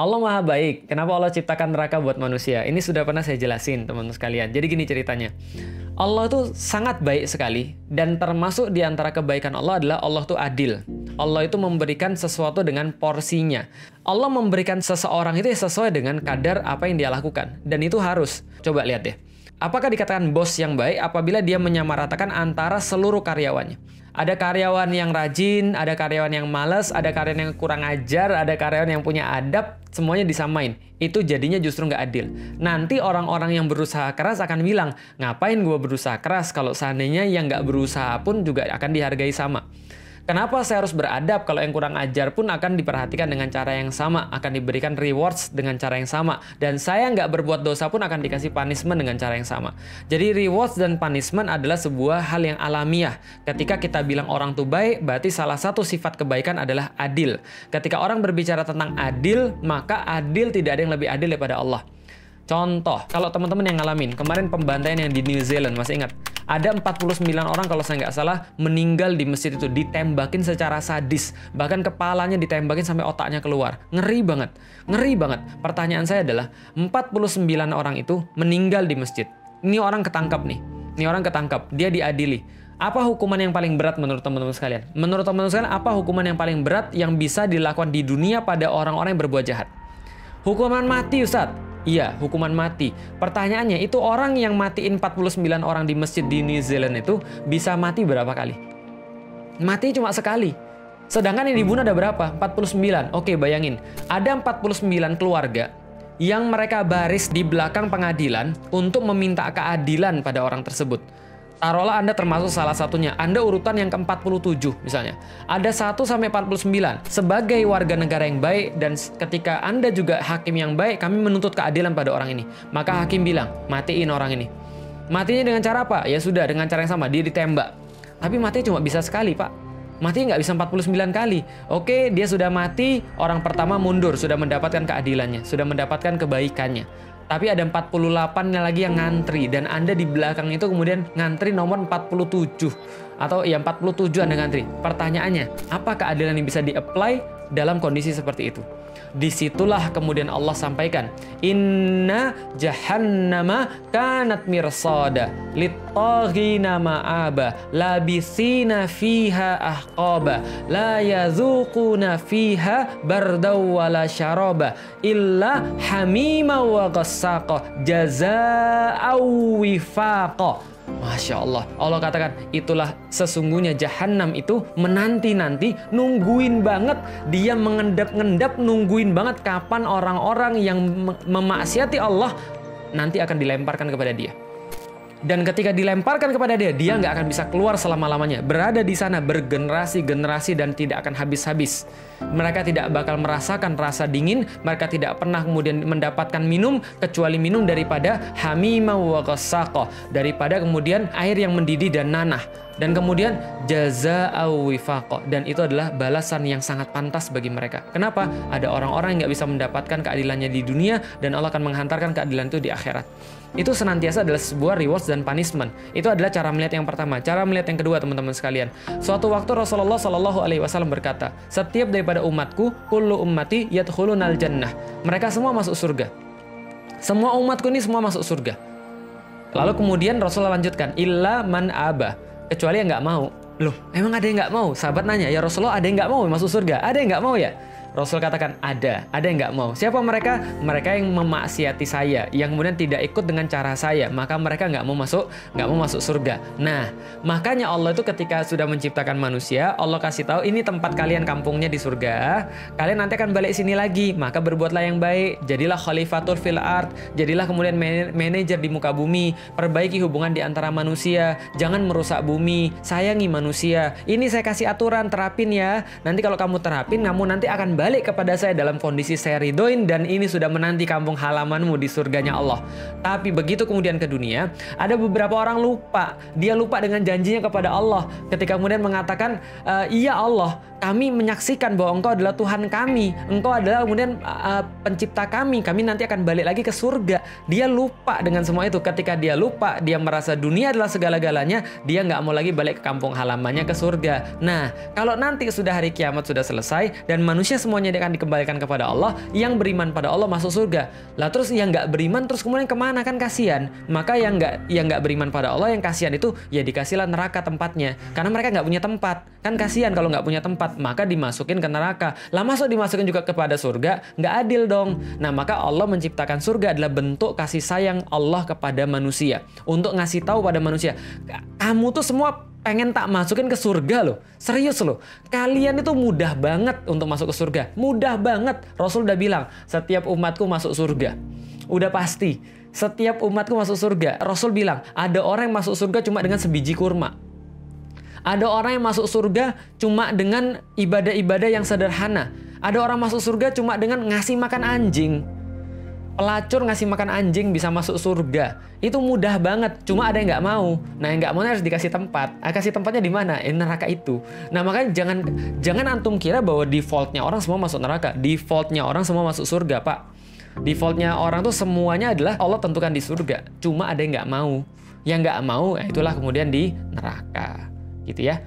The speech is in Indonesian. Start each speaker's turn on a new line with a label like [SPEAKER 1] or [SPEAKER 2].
[SPEAKER 1] Allah maha baik. Kenapa Allah ciptakan neraka buat manusia? Ini sudah pernah saya jelasin teman-teman sekalian. Jadi gini ceritanya. Allah itu sangat baik sekali dan termasuk di antara kebaikan Allah adalah Allah itu adil. Allah itu memberikan sesuatu dengan porsinya. Allah memberikan seseorang itu sesuai dengan kadar apa yang dia lakukan dan itu harus. Coba lihat deh. Apakah dikatakan bos yang baik apabila dia menyamaratakan antara seluruh karyawannya? Ada karyawan yang rajin, ada karyawan yang males, ada karyawan yang kurang ajar, ada karyawan yang punya adab, semuanya disamain. Itu jadinya justru nggak adil. Nanti orang-orang yang berusaha keras akan bilang, ngapain gue berusaha keras kalau seandainya yang nggak berusaha pun juga akan dihargai sama. Kenapa saya harus beradab kalau yang kurang ajar pun akan diperhatikan dengan cara yang sama, akan diberikan rewards dengan cara yang sama, dan saya nggak berbuat dosa pun akan dikasih punishment dengan cara yang sama. Jadi rewards dan punishment adalah sebuah hal yang alamiah. Ketika kita bilang orang tuh baik, berarti salah satu sifat kebaikan adalah adil. Ketika orang berbicara tentang adil, maka adil tidak ada yang lebih adil daripada Allah. Contoh, kalau teman-teman yang ngalamin, kemarin pembantaian yang di New Zealand, masih ingat? Ada 49 orang kalau saya nggak salah meninggal di masjid itu ditembakin secara sadis. Bahkan kepalanya ditembakin sampai otaknya keluar. Ngeri banget. Ngeri banget. Pertanyaan saya adalah 49 orang itu meninggal di masjid. Ini orang ketangkap nih. Ini orang ketangkap. Dia diadili. Apa hukuman yang paling berat menurut teman-teman sekalian? Menurut teman-teman sekalian, apa hukuman yang paling berat yang bisa dilakukan di dunia pada orang-orang yang berbuat jahat? Hukuman mati, Ustadz. Iya, hukuman mati. Pertanyaannya, itu orang yang matiin 49 orang di masjid di New Zealand itu bisa mati berapa kali? Mati cuma sekali. Sedangkan yang dibunuh ada berapa? 49. Oke, bayangin. Ada 49 keluarga yang mereka baris di belakang pengadilan untuk meminta keadilan pada orang tersebut. Taruhlah Anda termasuk salah satunya. Anda urutan yang ke-47 misalnya. Ada 1 sampai 49. Sebagai warga negara yang baik dan ketika Anda juga hakim yang baik, kami menuntut keadilan pada orang ini. Maka hakim bilang, matiin orang ini. Matinya dengan cara apa? Ya sudah, dengan cara yang sama, dia ditembak. Tapi mati cuma bisa sekali, Pak. Mati nggak bisa 49 kali. Oke, dia sudah mati, orang pertama mundur, sudah mendapatkan keadilannya, sudah mendapatkan kebaikannya tapi ada 48 lagi yang ngantri dan Anda di belakang itu kemudian ngantri nomor 47 atau ya 47 Anda ngantri. Pertanyaannya, apa keadilan yang bisa di-apply dalam kondisi seperti itu? Di situlah kemudian Allah sampaikan inna jahannama kanat mirsada littaghina ma'aba labisina fiha ahqaba la yazuquna fiha bardaw wala syaraba illa hamima wa ghassaqa jazaa'aw wifaqa Masya Allah. Allah katakan, itulah sesungguhnya jahanam itu menanti-nanti, nungguin banget. Dia mengendap-ngendap, nungguin banget kapan orang-orang yang memaksiati Allah nanti akan dilemparkan kepada dia. Dan ketika dilemparkan kepada dia, dia nggak akan bisa keluar selama-lamanya. Berada di sana bergenerasi-generasi dan tidak akan habis-habis. Mereka tidak bakal merasakan rasa dingin, mereka tidak pernah kemudian mendapatkan minum, kecuali minum daripada hamima wa daripada kemudian air yang mendidih dan nanah. Dan kemudian jaza wifaqo dan itu adalah balasan yang sangat pantas bagi mereka. Kenapa? Ada orang-orang yang nggak bisa mendapatkan keadilannya di dunia dan Allah akan menghantarkan keadilan itu di akhirat itu senantiasa adalah sebuah rewards dan punishment. Itu adalah cara melihat yang pertama. Cara melihat yang kedua, teman-teman sekalian. Suatu waktu Rasulullah Shallallahu Alaihi Wasallam berkata, setiap daripada umatku, kullu ummati yadkhulunal jannah. Mereka semua masuk surga. Semua umatku ini semua masuk surga. Lalu kemudian Rasulullah lanjutkan, illa man aba. Kecuali yang nggak mau. Loh, emang ada yang nggak mau? Sahabat nanya, ya Rasulullah ada yang nggak mau masuk surga? Ada yang nggak mau ya? Rasul katakan ada, ada yang nggak mau. Siapa mereka? Mereka yang memaksiati saya, yang kemudian tidak ikut dengan cara saya, maka mereka nggak mau masuk, nggak mau masuk surga. Nah, makanya Allah itu ketika sudah menciptakan manusia, Allah kasih tahu ini tempat kalian kampungnya di surga. Kalian nanti akan balik sini lagi, maka berbuatlah yang baik. Jadilah khalifatul fil art, jadilah kemudian manajer di muka bumi, perbaiki hubungan di antara manusia, jangan merusak bumi, sayangi manusia. Ini saya kasih aturan, terapin ya. Nanti kalau kamu terapin, kamu nanti akan balik kepada saya dalam kondisi saya ridoin dan ini sudah menanti kampung halamanmu di surganya Allah. Tapi begitu kemudian ke dunia, ada beberapa orang lupa. Dia lupa dengan janjinya kepada Allah ketika kemudian mengatakan, e, iya Allah, kami menyaksikan bahwa Engkau adalah Tuhan kami. Engkau adalah kemudian uh, pencipta kami. Kami nanti akan balik lagi ke surga. Dia lupa dengan semua itu. Ketika dia lupa, dia merasa dunia adalah segala-galanya. Dia nggak mau lagi balik ke kampung halamannya ke surga. Nah, kalau nanti sudah hari kiamat sudah selesai dan manusia semuanya akan dikembalikan kepada Allah. Yang beriman pada Allah masuk surga. Lah terus yang nggak beriman terus kemudian ke mana kan kasihan. Maka yang nggak yang nggak beriman pada Allah yang kasihan itu ya dikasihlah neraka tempatnya. Karena mereka nggak punya tempat. Kan kasihan kalau nggak punya tempat. Maka dimasukin ke neraka. Lah masuk dimasukin juga kepada surga nggak adil dong. Nah maka Allah menciptakan surga adalah bentuk kasih sayang Allah kepada manusia untuk ngasih tahu pada manusia kamu tuh semua pengen tak masukin ke surga loh. Serius loh. Kalian itu mudah banget untuk masuk ke surga. Mudah banget. Rasul udah bilang, setiap umatku masuk surga. Udah pasti. Setiap umatku masuk surga. Rasul bilang, ada orang yang masuk surga cuma dengan sebiji kurma. Ada orang yang masuk surga cuma dengan ibadah-ibadah yang sederhana. Ada orang masuk surga cuma dengan ngasih makan anjing pelacur ngasih makan anjing bisa masuk surga. Itu mudah banget cuma ada yang nggak mau. Nah yang nggak mau harus dikasih tempat. Ah, kasih tempatnya di mana? Ini neraka itu. Nah makanya jangan jangan antum kira bahwa defaultnya orang semua masuk neraka. Defaultnya orang semua masuk surga pak. Defaultnya orang tuh semuanya adalah Allah tentukan di surga. Cuma ada yang nggak mau. Yang nggak mau ya itulah kemudian di neraka. Gitu ya